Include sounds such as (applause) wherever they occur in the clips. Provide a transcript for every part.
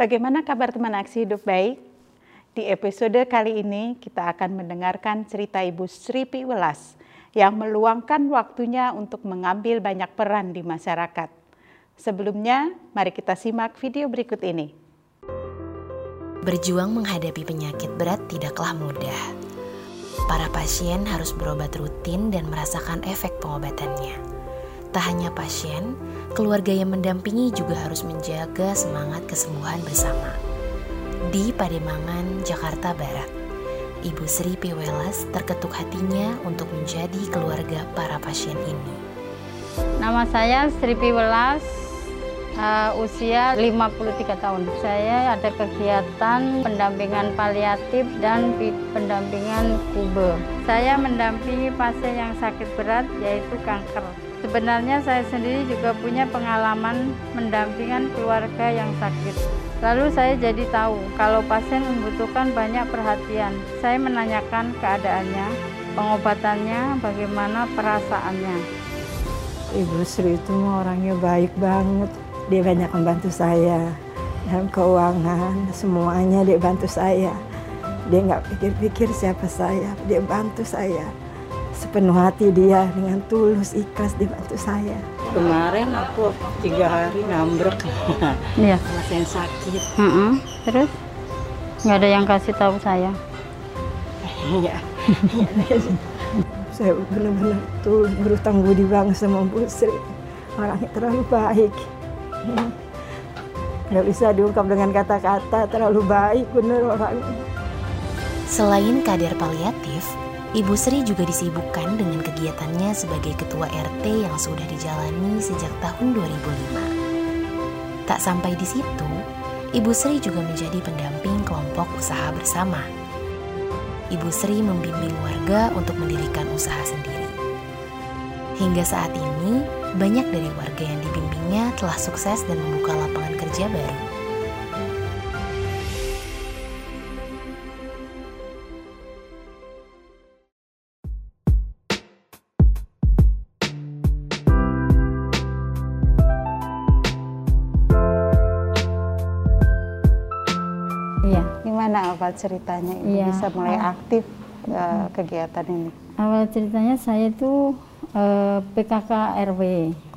Bagaimana kabar teman aksi hidup baik? Di episode kali ini kita akan mendengarkan cerita Ibu Sri Piwelas yang meluangkan waktunya untuk mengambil banyak peran di masyarakat. Sebelumnya, mari kita simak video berikut ini. Berjuang menghadapi penyakit berat tidaklah mudah. Para pasien harus berobat rutin dan merasakan efek pengobatannya. Tak hanya pasien, keluarga yang mendampingi juga harus menjaga semangat kesembuhan bersama. Di Pademangan, Jakarta Barat, Ibu Sri Piwelas terketuk hatinya untuk menjadi keluarga para pasien ini. Nama saya Sri Piwelas, uh, usia 53 tahun. Saya ada kegiatan pendampingan paliatif dan pendampingan kube. Saya mendampingi pasien yang sakit berat yaitu kanker. Sebenarnya saya sendiri juga punya pengalaman mendampingan keluarga yang sakit. Lalu saya jadi tahu kalau pasien membutuhkan banyak perhatian. Saya menanyakan keadaannya, pengobatannya, bagaimana perasaannya. Ibu Sri itu orangnya baik banget. Dia banyak membantu saya dalam keuangan, semuanya dia bantu saya. Dia nggak pikir-pikir siapa saya, dia bantu saya sepenuh hati dia dengan tulus ikhlas dibantu saya. Kemarin aku tiga hari ngambrek, Iya. (laughs) rasain sakit. Mm-mm. Terus nggak ada yang kasih tahu saya. Iya, (laughs) Saya benar-benar tulus berutang budi banget sama Bu Sri. Orangnya terlalu baik. (laughs) Nggak bisa diungkap dengan kata-kata, terlalu baik bener orangnya. Selain kader paliatif, Ibu Sri juga disibukkan dengan kegiatannya sebagai ketua RT yang sudah dijalani sejak tahun 2005. Tak sampai di situ, Ibu Sri juga menjadi pendamping kelompok usaha bersama. Ibu Sri membimbing warga untuk mendirikan usaha sendiri. Hingga saat ini, banyak dari warga yang dibimbingnya telah sukses dan membuka lapangan kerja baru. Gimana awal ceritanya Ibu Iya. bisa mulai aktif eh, kegiatan ini? Awal ceritanya saya itu eh, PKK RW.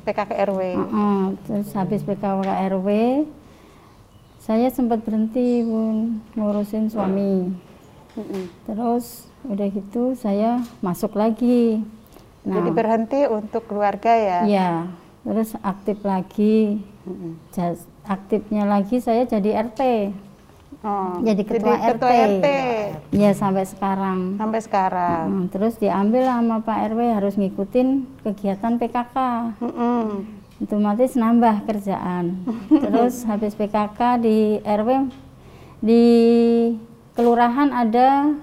PKK RW. Heeh, terus habis PKK RW saya sempat berhenti bun ngurusin suami. Mm-mm. Terus udah gitu saya masuk lagi. Jadi berhenti untuk keluarga ya? Iya, terus aktif lagi. Mm-mm. Ja- Aktifnya lagi saya jadi RT. Oh, Jadi ketua ketua RT. RT Ya sampai sekarang. sampai sekarang. Hmm, terus diambil sama Pak RW harus ngikutin kegiatan PKK. Mm-mm. Otomatis nambah kerjaan. (laughs) terus habis PKK di RW di kelurahan ada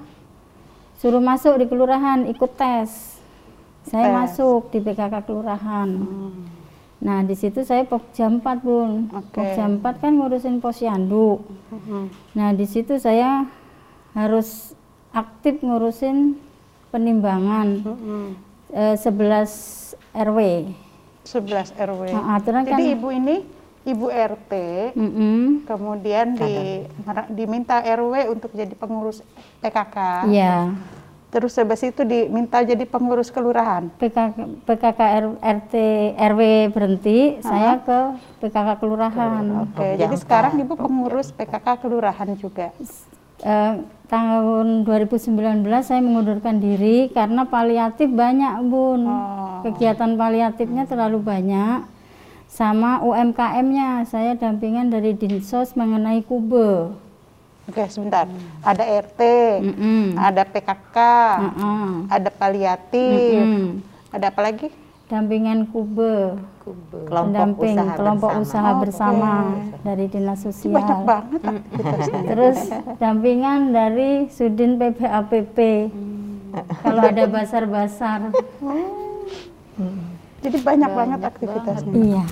suruh masuk di kelurahan ikut tes. Saya Tes. masuk di PKK kelurahan. Nah, di situ saya Pokja 4, Bun. Oke. Pokja 4 kan ngurusin posyandu. Mm-mm. Nah, di situ saya harus aktif ngurusin penimbangan Mm-mm. eh, 11 RW. 11 RW. Nah, aturan Jadi kan- ibu ini ibu RT, Mm-mm. kemudian di, diminta RW untuk jadi pengurus PKK. Iya. Terus habis itu diminta jadi pengurus kelurahan. PKK, PKK R- RT RW berhenti, saya ke PKK kelurahan. Oke, jadi sekarang ibu pengurus PKK kelurahan juga. Eh, tahun 2019 saya mengundurkan diri karena paliatif banyak, Bun. Oh. Kegiatan paliatifnya terlalu banyak. Sama UMKM-nya, saya dampingan dari Dinsos mengenai kube. Oke, sebentar. Ada RT, Mm-mm. ada PKK, Heeh. ada paliatif, Mm-mm. ada apa lagi? Dampingan kube, kelompok pendamping usaha kelompok bersama. usaha Oh, bersama oke. dari dinas sosial. banyak banget aktivitasnya. Terus dampingan dari Sudin PPAPP. Kalau ada basar-basar. Jadi banyak, banget aktivitasnya. Iya.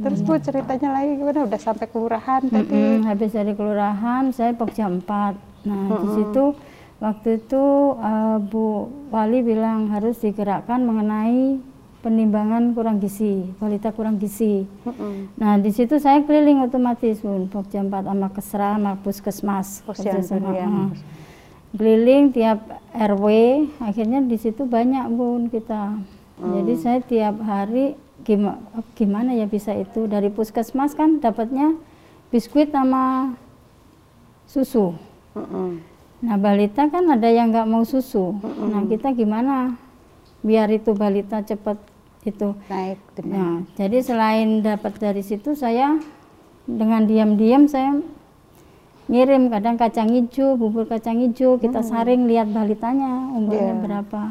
Terus bu ceritanya lagi gimana? Udah sampai kelurahan tadi. Mm-mm, habis dari kelurahan saya Pokja 4. Nah, di situ waktu itu eh, Bu Wali bilang harus digerakkan mengenai penimbangan kurang gizi, balita kurang gizi. Nah, di situ saya keliling otomatis, Bun, Pokja 4 sama Kesra sama Puskesmas. Posyandu ya. ah. Keliling tiap RW, akhirnya di situ banyak, Bun, kita. Jadi saya tiap hari gimana, gimana ya bisa itu dari Puskesmas kan dapatnya biskuit sama susu. Mm-mm. Nah balita kan ada yang nggak mau susu. Nah kita gimana biar itu balita cepat itu. Naik demi Nah jadi selain dapat dari situ saya dengan diam-diam saya ngirim kadang kacang hijau, bubur kacang hijau kita saring lihat balitanya umurnya Iya. berapa.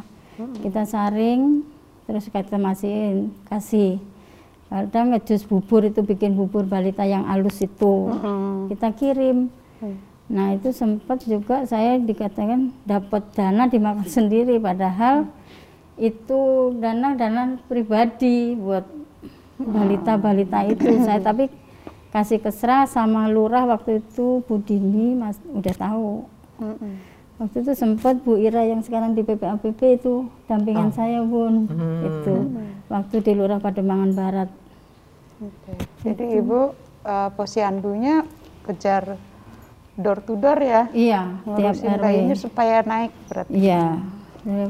Kita saring terus kita masihin kasih. Kadang ngejus bubur itu bikin bubur balita yang halus itu Mm-mm. kita kirim. Hmm. Nah itu sempat juga saya dikatakan dapat dana dimakan (laughs) sendiri padahal itu dana dana pribadi buat balita-balita itu saya tapi kasih kesra sama lurah waktu itu Bu Dini mas udah tahu Mm-mm. Waktu itu sempat Bu Ira yang sekarang di PPAPP itu dampingan saya bun. Itu waktu di lurah Pademangan Barat. Oke. Jadi ibu uh, posyandunya kejar door to door ya, iya tiap ngurusin bayinya supaya naik berarti. Iya, ya,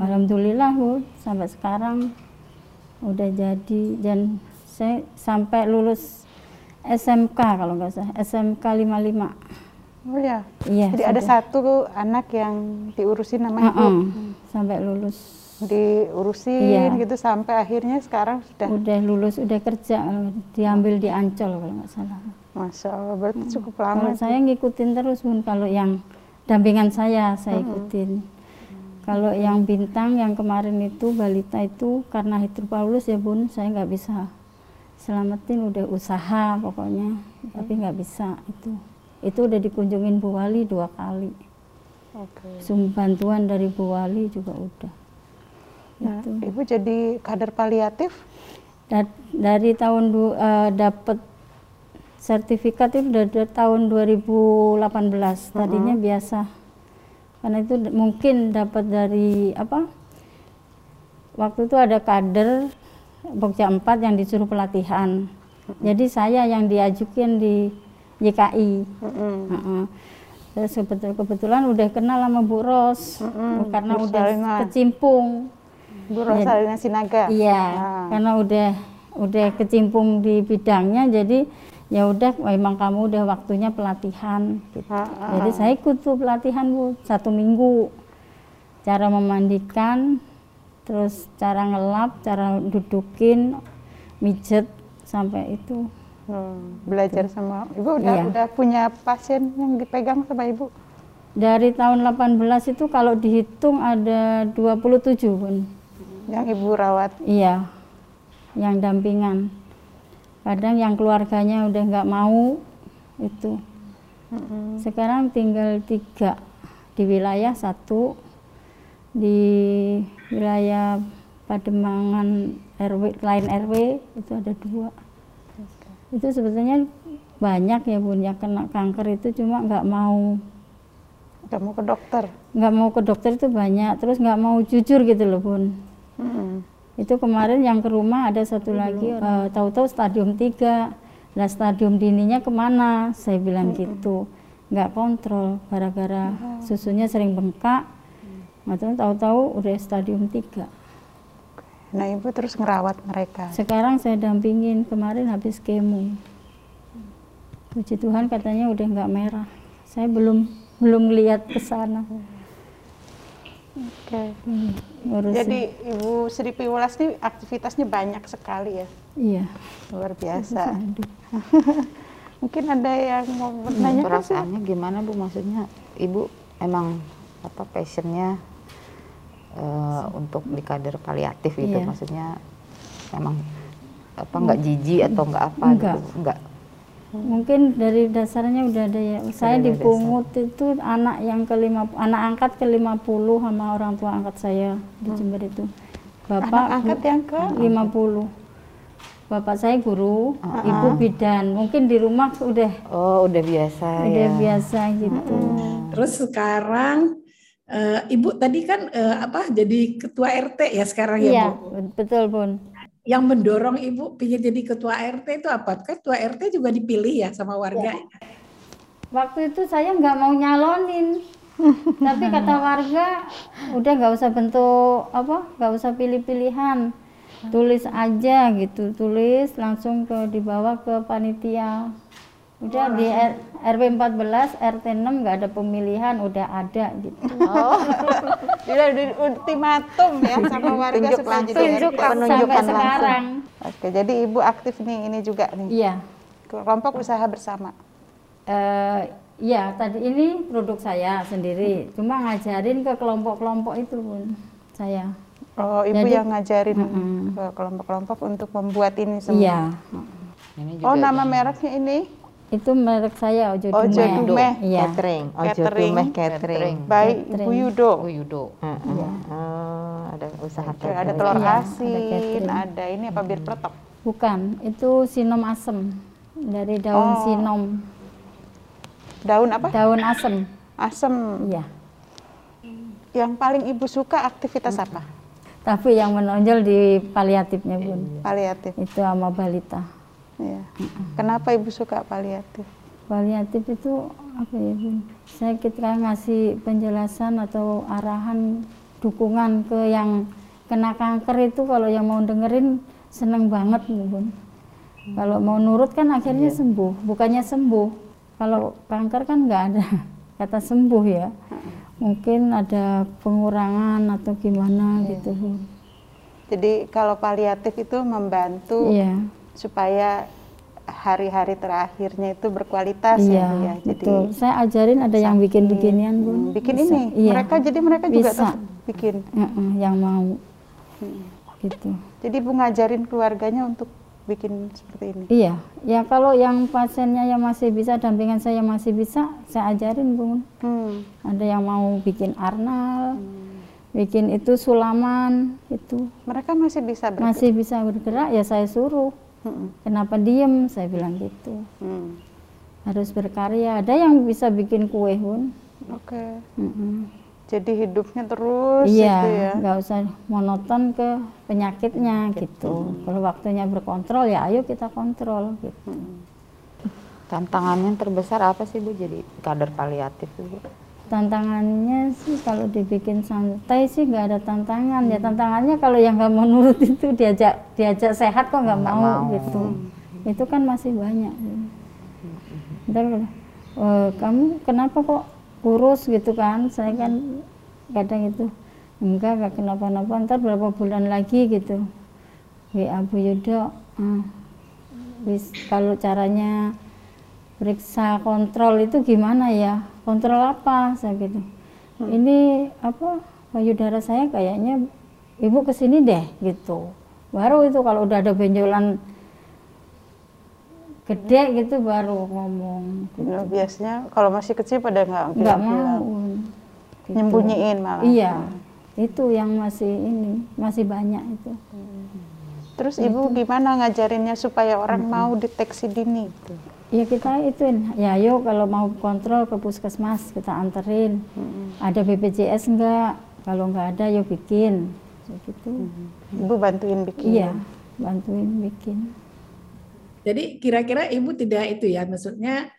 alhamdulillah bu sampai sekarang udah jadi. Dan saya sampai lulus SMK kalau nggak salah. SMK 55 Oh ya. iya Jadi ada sampai- satu anak yang diurusin sama ibu, Uh-uh, sampai lulus diurusin Iya. gitu sampai akhirnya sekarang sudah. udah lulus udah kerja diambil di Ancol kalau nggak salah Masya Allah, berarti cukup kalau lama. saya ngikutin terus bun kalau yang dampingan saya saya ikutin kalau yang bintang yang kemarin itu balita itu karena hidropaulus ya bun saya nggak bisa selamatin udah usaha pokoknya tapi nggak bisa itu itu udah dikunjungin Bu Wali dua kali. Oke. sum bantuan dari Bu Wali juga udah. Nah, Itu. ibu jadi kader paliatif? Da- dari tahun du, eh, dapat sertifikat itu dari, tahun 2018 tadinya biasa. Karena itu mungkin dapat dari apa waktu itu ada kader Pokja 4 yang disuruh pelatihan. Jadi saya yang diajukan di YKI Mm-mm. Heeh. Terus kebetul- kebetulan udah kenal sama Bu Ros Mm-mm, karena Bu udah Salimah. kecimpung Bu Rosalina Sinaga. Iya, Ah. karena udah udah kecimpung di bidangnya, jadi ya udah memang kamu udah waktunya pelatihan. Gitu. Ah, ah, Jadi saya ikut tuh pelatihan bu satu minggu, cara memandikan, terus cara ngelap, cara dudukin, mijet sampai itu. Hmm, belajar sama ibu udah Iya. udah punya pasien yang dipegang sama ibu. Dari tahun 18 itu kalau dihitung ada 27 bun. yang ibu rawat. Iya, yang dampingan. Kadang yang keluarganya udah nggak mau itu. Sekarang tinggal tiga di wilayah satu di wilayah Pademangan RW lain RW itu ada dua. Itu sebetulnya banyak ya bun. Yang kena kanker itu cuma nggak mau. Udah mau ke dokter. nggak mau ke dokter itu banyak. Terus nggak mau jujur gitu loh bun. Mm-mm. itu kemarin yang ke rumah ada satu lagi eh, tahu-tahu stadium 3 nah stadium dininya ke mana? Saya bilang gitu. Nggak kontrol gara-gara susunya sering bengkak. Makanya tahu-tahu udah stadium 3 Nah ibu terus ngerawat mereka. sekarang saya dampingin kemarin habis kemo puji Tuhan katanya udah nggak merah saya belum belum lihat ke sana Oke. Hmm, ngurusin. Jadi ibu Sri Piwelas ini aktivitasnya banyak sekali ya, iya luar biasa. (laughs) Mungkin ada yang mau bertanya? perasaannya gimana bu maksudnya ibu emang apa passionnya eh, untuk di kader paliatif gitu Iya. maksudnya emang apa nggak jijik atau nggak apa Enggak. gitu enggak Mungkin dari dasarnya udah ada ya. Saya ada dipungut itu anak yang ke lima, anak angkat ke 50 sama orang tua angkat saya di Jember itu. Bapak Anak angkat yang ke? 50. Bapak saya guru, ibu bidan. Mungkin di rumah udah oh udah biasa udah ya biasa gitu. Terus sekarang Uh, Ibu tadi kan uh, apa jadi ketua RT ya sekarang ya Iya, Bu? betul Bun. Yang mendorong Ibu ingin jadi ketua RT itu apa? Kan ketua RT juga dipilih ya sama warga. Iya. Waktu itu saya nggak mau nyalonin, (laughs) tapi kata warga udah nggak usah bentuk apa, nggak usah pilih-pilihan, tulis aja gitu, tulis langsung ke dibawa ke panitia. Udah di R- RW 14, RT 6 nggak ada pemilihan, udah ada gitu. Oh, (laughs) udah di ultimatum ya sama warga Tunjuk supaya langsung. jadi Tunjuk sampai penunjukan langsung. sekarang. Oke, jadi ibu aktif nih ini juga nih Iya. kelompok usaha bersama. Eh, iya, tadi ini produk saya sendiri. Cuma ngajarin ke kelompok-kelompok itu pun saya. Oh, ibu Jadi- yang ngajarin Mm-mm. ke kelompok-kelompok untuk membuat ini semua. Iya. Ini Oh, juga nama yang mereknya ini Itu merek saya Ojo Ojo Dume. Dume. Iya. catering, ojo Catering. dumeh catering. Catering. by Ibu Yudo. Oh Yudo. Oh, ada usaha Oke, ada catering. telur Iya, ada asin, catering. ada ini apa biar peletok. Bukan, itu sinom asem dari daun Oh. sinom, Daun apa? daun asem. Asem. Iya. Yang paling ibu suka aktivitas apa? Tapi yang menonjol di paliatifnya bun, Paliatif. itu sama balita. Iya. Kenapa ibu suka paliatif? Paliatif itu apa ya bun? Saya ketika ngasih penjelasan atau arahan dukungan ke yang kena kanker itu kalau yang mau dengerin seneng banget nih bun. Kalau mau nurut kan akhirnya sembuh, bukannya sembuh. Kalau kanker kan nggak ada (laughs) kata sembuh ya. Mungkin ada pengurangan atau gimana gitu bun. Jadi kalau paliatif itu membantu Iya. Supaya hari-hari terakhirnya itu berkualitas ya, Iya, Bu ya. Jadi betul. Saya ajarin ada yang bikin beginian hmm, bikin Bisa. ini. Iya. Mereka jadi mereka juga Bisa. bikin. Yang mau gitu. Jadi ibu ngajarin keluarganya untuk bikin seperti ini. Iya, ya kalau yang pasiennya yang masih bisa, dampingan saya masih bisa, saya ajarin bun. Hmm. Ada yang mau bikin arnal, bikin itu sulaman, itu Mereka masih bisa bergerak. masih bisa bergerak, ya saya suruh. Hmm. Kenapa diem? Saya bilang gitu. Hmm. Harus berkarya. Ada yang bisa bikin kue bun. Oke. Mm-mm. Jadi hidupnya terus Iya, gitu ya. nggak usah monoton ke penyakitnya gitu. Kalau waktunya berkontrol ya ayo kita kontrol gitu. Tantangannya terbesar apa sih Bu jadi kader paliatif Bu? Tantangannya sih kalau dibikin santai sih nggak ada tantangan. Ya tantangannya kalau yang nggak mau nurut itu diajak diajak sehat kok nggak mau, gitu. Itu kan masih banyak. Ntar kalau, "Eh, kamu kenapa kok kurus gitu kan? Saya kan kadang itu enggak nggak kenapa-napa. Ntar berapa bulan lagi gitu. WA Bu Yudo, "Ah, kalau caranya periksa kontrol itu gimana ya kontrol apa? Saya gitu. Ini apa payudara saya kayaknya ibu ke sini deh gitu. Baru itu kalau udah ada benjolan gede gitu baru ngomong. Nah, biasanya kalau masih kecil pada nggak nggak mau gitu. nyembunyiin malah. iya itu yang masih ini masih banyak itu. Terus ibu gimana ngajarinnya supaya orang mau deteksi dini? Ya kita ituin, ya yuk kalau mau kontrol ke puskesmas kita anterin. Ada BPJS enggak? Kalau enggak ada yuk bikin. Gitu. Ibu bantuin bikin. Iya, bantuin bikin. Jadi kira-kira ibu tidak itu ya, maksudnya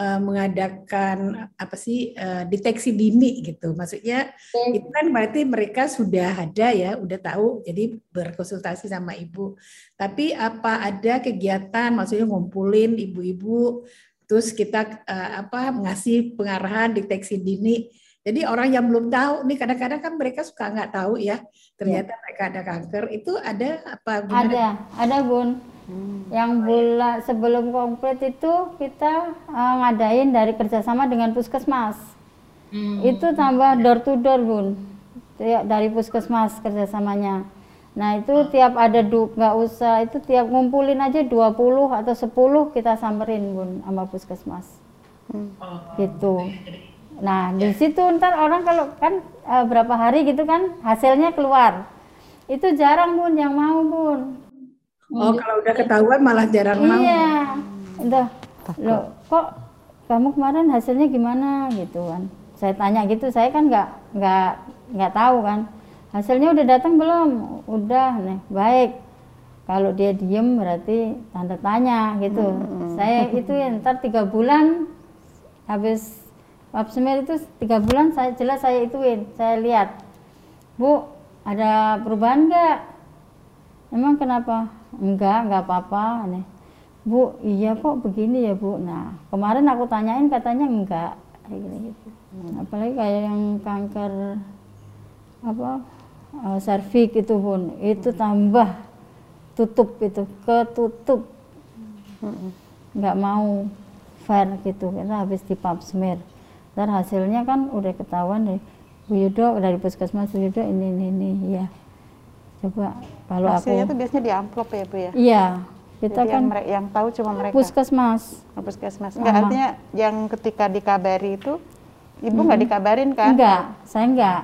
eh, mengadakan apa sih eh, deteksi dini gitu. Maksudnya itu kan berarti mereka sudah ada ya, udah tahu, jadi berkonsultasi sama ibu. Tapi apa ada kegiatan, maksudnya ngumpulin ibu-ibu, terus kita eh, apa ngasih pengarahan deteksi dini. Jadi orang yang belum tahu nih kadang-kadang kan mereka suka nggak tahu ya, ternyata mereka ada kanker. Itu ada apa? gimana? Ada, ada bun. Yang bulan sebelum komplit itu kita eh, ngadain dari kerjasama dengan puskesmas. Itu tambah door to door bun. Dari puskesmas kerjasamanya. Nah itu tiap ada nggak usah itu tiap ngumpulin aja 20 atau 10 kita samperin bun sama puskesmas. Gitu. Nah di situ ntar orang kalau kan eh, berapa hari gitu kan hasilnya keluar. Itu jarang bun yang mau bun. Oh, kalau udah ketahuan malah jarang mau. Iya. Entah. Loh, kok kamu kemarin hasilnya gimana gitu kan. saya tanya gitu saya kan nggak nggak nggak tahu kan. Hasilnya udah datang belum? Udah nih. Baik. Kalau dia diem berarti tanda tanya gitu. Saya itu ya ntar tiga bulan habis pap smear itu tiga bulan saya jelas saya ituin saya lihat. Bu ada perubahan nggak? Emang kenapa enggak enggak apa-apa nih bu iya kok begini ya bu? Nah kemarin aku tanyain katanya enggak kayak gitu. Apalagi kayak yang kanker apa uh, serviks itu pun itu tambah tutup itu ketutup. Nggak mau fair gitu kita habis di pap smear. Dan hasilnya kan udah ketahuan dari Bu Yudo dari puskesmas Bu Yudo ini ini ini ya coba kalau Hasilnya aku tuh biasanya di amplop ya Bu ya. iya kita Jadi kan yang, yang tahu cuma mereka. puskesmas Oh, puskesmas. Enggak Sama. artinya yang ketika dikabari itu ibu nggak dikabarin kan? enggak saya enggak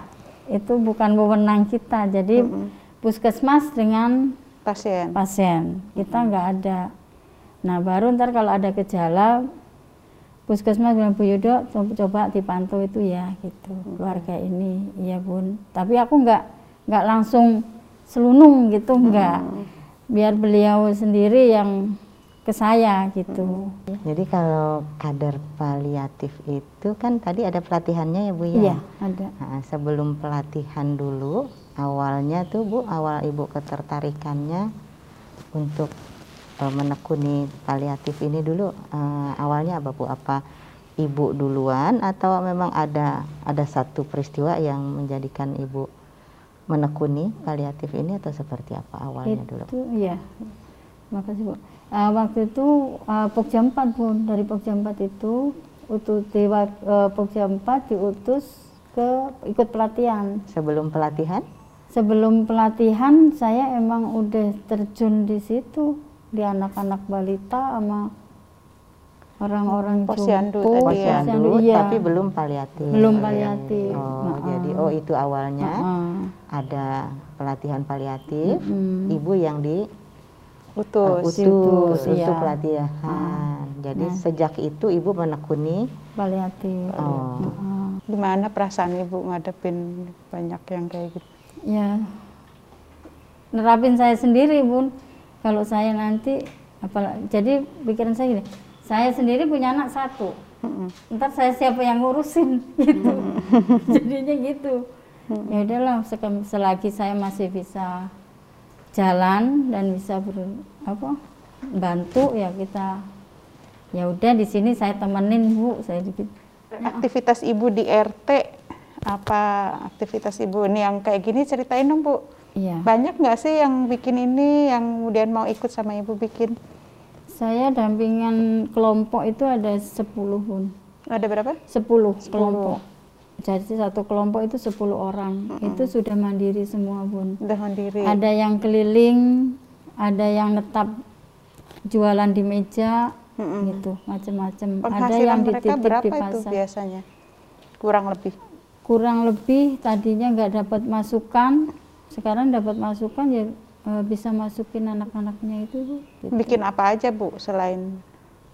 itu bukan wewenang kita jadi puskesmas dengan Pasien. pasien kita nggak ada nah baru ntar kalau ada gejala puskesmas bilang Bu Yudo coba, coba dipantau itu ya gitu keluarga ini iya bun tapi aku nggak nggak langsung selunung gitu nggak. Biar beliau sendiri yang ke saya gitu. Jadi kalau kader paliatif itu kan tadi ada pelatihannya ya Bu ya? iya ada. Nah, sebelum pelatihan dulu, awalnya tuh Bu, awal Ibu ketertarikannya untuk eh, menekuni paliatif ini dulu, eh, awalnya apa Bu? Apa Ibu duluan atau memang ada ada satu peristiwa yang menjadikan Ibu menekuni paliatif ini atau seperti apa awalnya dulu? itu iya makasih bu. Ah, waktu itu uh, Pokja 4 bun dari Pokja 4 itu utus di wak- eh, Pokja 4 diutus ke ikut pelatihan. Sebelum pelatihan? sebelum pelatihan saya emang udah terjun di situ. Di anak-anak balita sama orang-orang Posyandu jompo, tadi ya? Posyandu, iya. tapi belum paliatif. belum paliatif Oh, Nah, jadi oh itu awalnya ah. ada pelatihan paliatif, Mm. ibu yang di Utus. uh, utus Utus, untuk iya. pelatihan. Jadi sejak itu ibu menekuni paliatif oh, Ah. Gimana perasaan ibu ngadepin banyak yang kayak gitu? ya nerapin saya sendiri bun kalau saya nanti apalagi jadi pikiran saya gini saya sendiri punya anak satu. Ntar saya siapa yang ngurusin? (laughs) Gitu. Jadinya gitu. Ya udahlah selagi saya masih bisa jalan dan bisa ber, apa bantu ya kita ya udah di sini saya temenin bu. Saya gitu Aktivitas ibu di RT apa aktivitas ibu ini yang kayak gini? Ceritain dong bu. iya. Banyak nggak sih yang bikin ini yang kemudian mau ikut sama ibu bikin? Saya dampingan kelompok itu ada 10 bun. Ada berapa? 10 kelompok. Jadi satu kelompok itu 10 orang. Itu sudah mandiri semua bun. Udah mandiri. Ada yang keliling, ada yang netap jualan di meja, gitu macam-macam. Ada yang dititip berapa di itu pasar. biasanya? Kurang lebih. Kurang lebih tadinya nggak dapat masukan, sekarang dapat masukan ya bisa masukin anak-anaknya itu. Bu. Gitu. Bikin apa aja bu selain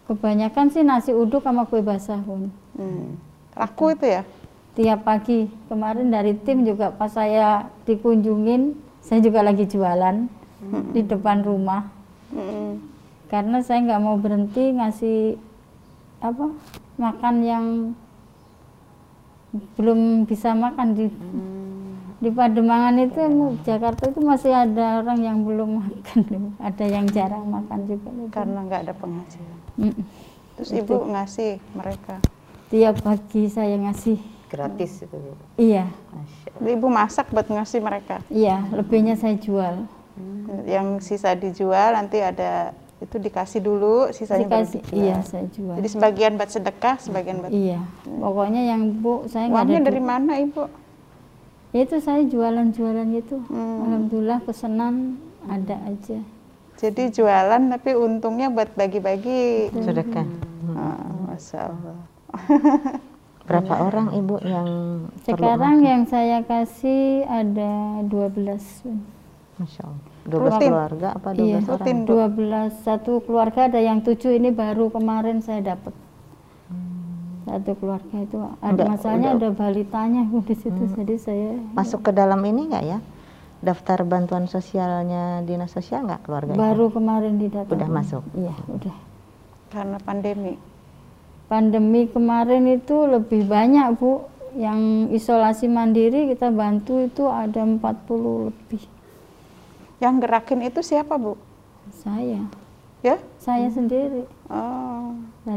Kebanyakan sih nasi uduk sama kue basah bun. hmm, laku itu ya? tiap pagi kemarin dari tim juga pas saya dikunjungin saya juga lagi jualan di depan rumah Mm-mm. karena saya nggak mau berhenti ngasih apa makan yang belum bisa makan di di Pademangan itu Jakarta itu masih ada orang yang belum makan (laughs) ada yang jarang makan juga. Karena nggak ada penghasilan. Mm. Terus ibu ngasih mereka. tiap pagi saya ngasih. Gratis itu iya. Ibu masak buat ngasih mereka. iya lebihnya saya jual. Yang sisa dijual nanti ada itu dikasih dulu, sisanya dikasih iya saya jual. Jadi sebagian buat sedekah, sebagian buat Iya, pokoknya yang bu saya ada Uangnya du- dari mana ibu? Ya itu saya jualan-jualan gitu. Hmm. Alhamdulillah pesanan ada aja. Jadi jualan tapi untungnya buat bagi-bagi. sedekah. Ah, Masya Allah. (laughs) Berapa orang ibu yang perlu Sekarang yang saya kasih ada 12. Bun. Masya Allah. 12 Rutin. keluarga apa 12 Iya, orang? Rutin. 12 satu keluarga ada yang tujuh ini baru kemarin saya dapat. Satu keluarga itu ada Udah- masalahnya udah- ada balitanya Bu, (laughs) di situ jadi saya Masuk ke dalam ini nggak ya? Daftar bantuan sosialnya dinas sosial nggak keluarga itu? baru kemarin didata Udah masuk? iya udah Karena pandemi. pandemi kemarin itu lebih banyak Bu yang isolasi mandiri kita bantu itu ada 40 lebih Yang gerakin itu siapa, Bu? saya Ya? saya sendiri Oh.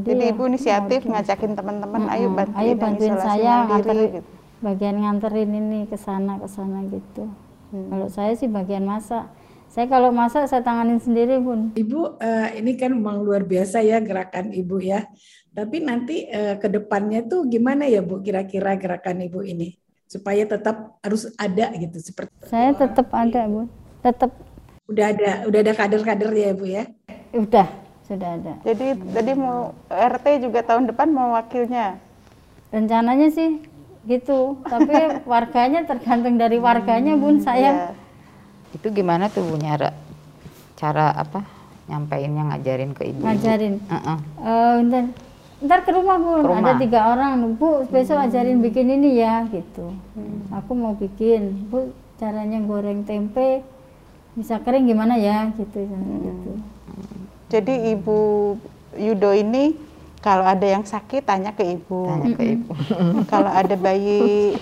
Jadi Jadi ya, Ibu inisiatif keluarga. ngajakin teman-teman, ayo Mm-mm. bantuin, ayo bantuin saya mandiri, nganterin gitu. bagian nganterin ini ke sana ke sana gitu Hmm. kalau saya sih bagian masak saya kalau masak saya tanganin sendiri bun Ibu eh, ini kan memang luar biasa ya gerakan Ibu ya. Tapi nanti eh, ke depannya tuh gimana ya Bu kira-kira gerakan Ibu ini supaya tetap harus ada gitu seperti saya tetap ada bun tetap udah ada udah ada kader-kader ya Bu ya. udah sudah ada Jadi tadi mau RT juga tahun depan mau wakilnya. rencananya sih gitu tapi (laughs) warganya tergantung dari warganya bun saya Ya. Itu gimana tuh Bu nyara cara apa nyampeinnya ngajarin ke ibu? ngajarin Heeh. Eh, ntar, ntar ke rumah bun Ke rumah. ada tiga orang bu besok ajarin bikin ini ya gitu aku mau bikin bu caranya goreng tempe bisa kering gimana ya gitu gitu Jadi Ibu Yudo ini kalau ada yang sakit tanya ke Ibu. Tanya ke ibu. kalau ada bayi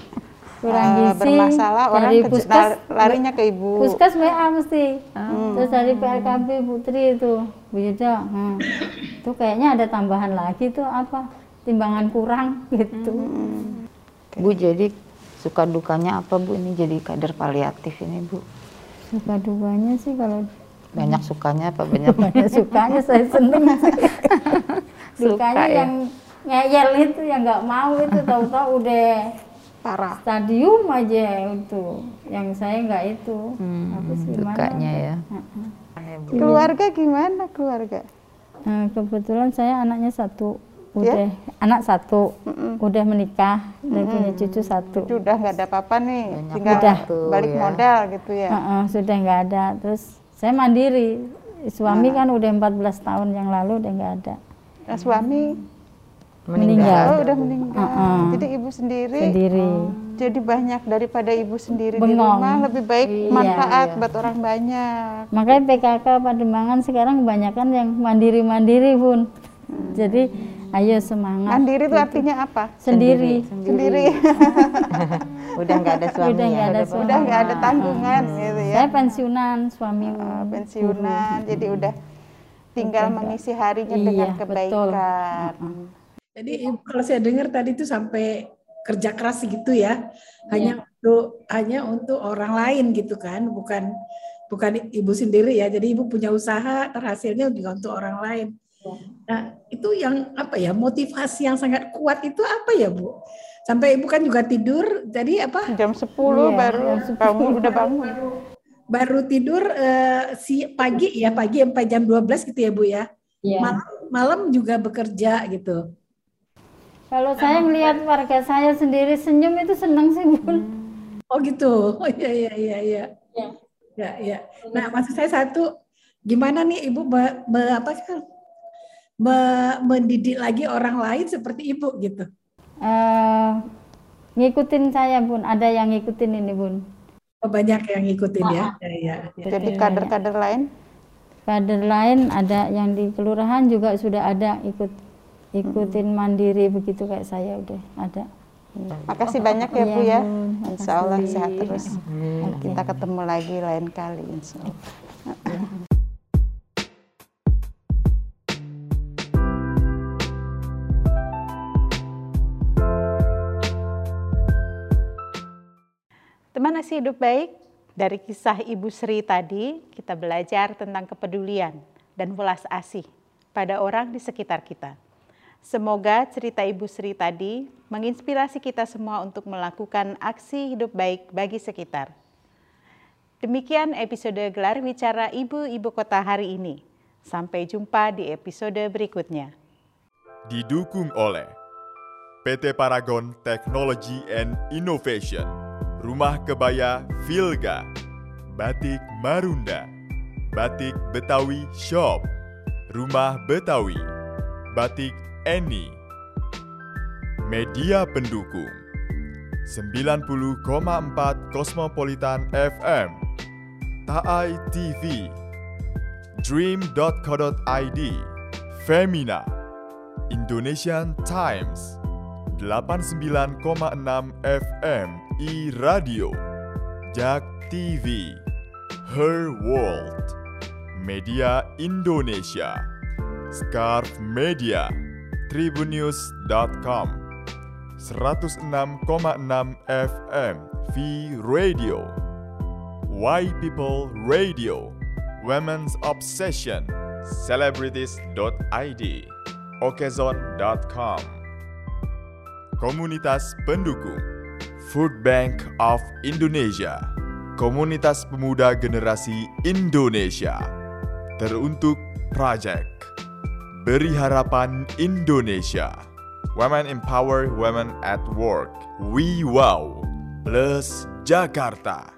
kurang gizi bermasalah orang dari ke- puskes lar- larinya ke Ibu. puskes WA mesti terus dari PRKB Putri itu Bu Yuda hmm. itu kayaknya ada tambahan lagi tuh apa timbangan kurang (laughs) gitu Bu jadi suka dukanya apa Bu ini jadi kader paliatif ini Bu? suka dukanya sih kalau Banyak sukanya apa banyak banyak sukanya saya seneng sih dukanya (laughs) Suka ya? yang ngeyel itu yang nggak mau itu tahu-tahu udah Parah. stadium aja itu yang saya nggak itu Hmm, Apa sih, gimana? dukanya ya? Heeh. Keluarga gimana keluarga? Nah, kebetulan saya anaknya satu udah anak satu udah menikah udah punya cucu satu Itu udah nggak ada apa-apa nih, Banyak tinggal waktu balik ya. modal gitu ya. Heeh, sudah nggak ada terus saya mandiri suami kan udah 14 tahun yang lalu udah nggak ada Nah, suami meninggal, oh udah meninggal. Heeh. Jadi ibu sendiri. sendiri Jadi banyak daripada ibu sendiri di Bengong. rumah lebih baik Iya, manfaat buat orang banyak. makanya PKK Pademangan sekarang kebanyakan yang mandiri-mandiri pun jadi ayo semangat Mandiri itu artinya apa? sendiri Sendiri. (laughs) Udah nggak ada suami Udah ya? nggak ada suami. udah nggak ada tanggungan gitu ya. saya pensiunan suami Ah, pensiunan, jadi udah tinggal mengisi harinya Iya, dengan betul. kebaikan. Jadi Ibu kalau saya dengar tadi itu sampai kerja keras gitu ya. Hanya untuk hanya untuk orang lain gitu kan, bukan bukan Ibu sendiri ya. Jadi Ibu punya usaha, terhasilnya juga untuk orang lain. Nah, itu yang apa ya? Motivasi yang sangat kuat itu apa ya, Bu? Sampai Ibu kan juga tidur, jadi apa? Jam 10 Iya, baru jam 10. bangun udah bangun. Baru tidur eh, si pagi ya, pagi sampai jam 12 gitu ya, Bu ya. Iya. Malam malam juga bekerja gitu. kalau saya melihat warga saya sendiri senyum itu senang sih bun Oh gitu. Oh iya iya iya iya. Iya. Ya ya. Nah, maksud saya satu gimana nih Ibu me, me- apa kan me- mendidik lagi orang lain seperti Ibu gitu. Eh, ngikutin saya bun ada yang ngikutin ini bun Oh, banyak yang ngikutin ya. Ya ya. ya. Jadi kader-kader lain kader lain ada yang di kelurahan juga sudah ada ikut ikutin mandiri begitu kayak saya udah ada Makasih banyak ya Bu Iya, ya. Bu. Insya Allah sehat terus. Amin. Kita ketemu lagi lain kali insya Allah. Teman nasi hidup baik, dari kisah Ibu Sri tadi kita belajar tentang kepedulian dan welas asih pada orang di sekitar kita. Semoga cerita Ibu Sri tadi menginspirasi kita semua untuk melakukan aksi hidup baik bagi sekitar. Demikian episode Gelar Bicara Ibu-Ibu Kota hari ini. Sampai jumpa di episode berikutnya. didukung oleh PT Paragon Technology and Innovation, Rumah Kebaya Vilga, Batik Marunda, Batik Betawi Shop, Rumah Betawi, Batik Eni, Media pendukung. 90,4 Cosmopolitan FM Taai TV Dream.co.id Femina. Indonesian Times. 89,6 FM i Radio Jak TV Her World Media Indonesia Scarf Media Tribunnews.com 106,6 FM V Radio Why People Radio Women's Obsession Celebrities.id Okezon.com Komunitas pendukung Food Bank of Indonesia Komunitas Pemuda Generasi Indonesia Teruntuk Project. Beri Harapan Indonesia. Women Empower Women at Work. We Wow. Plus Jakarta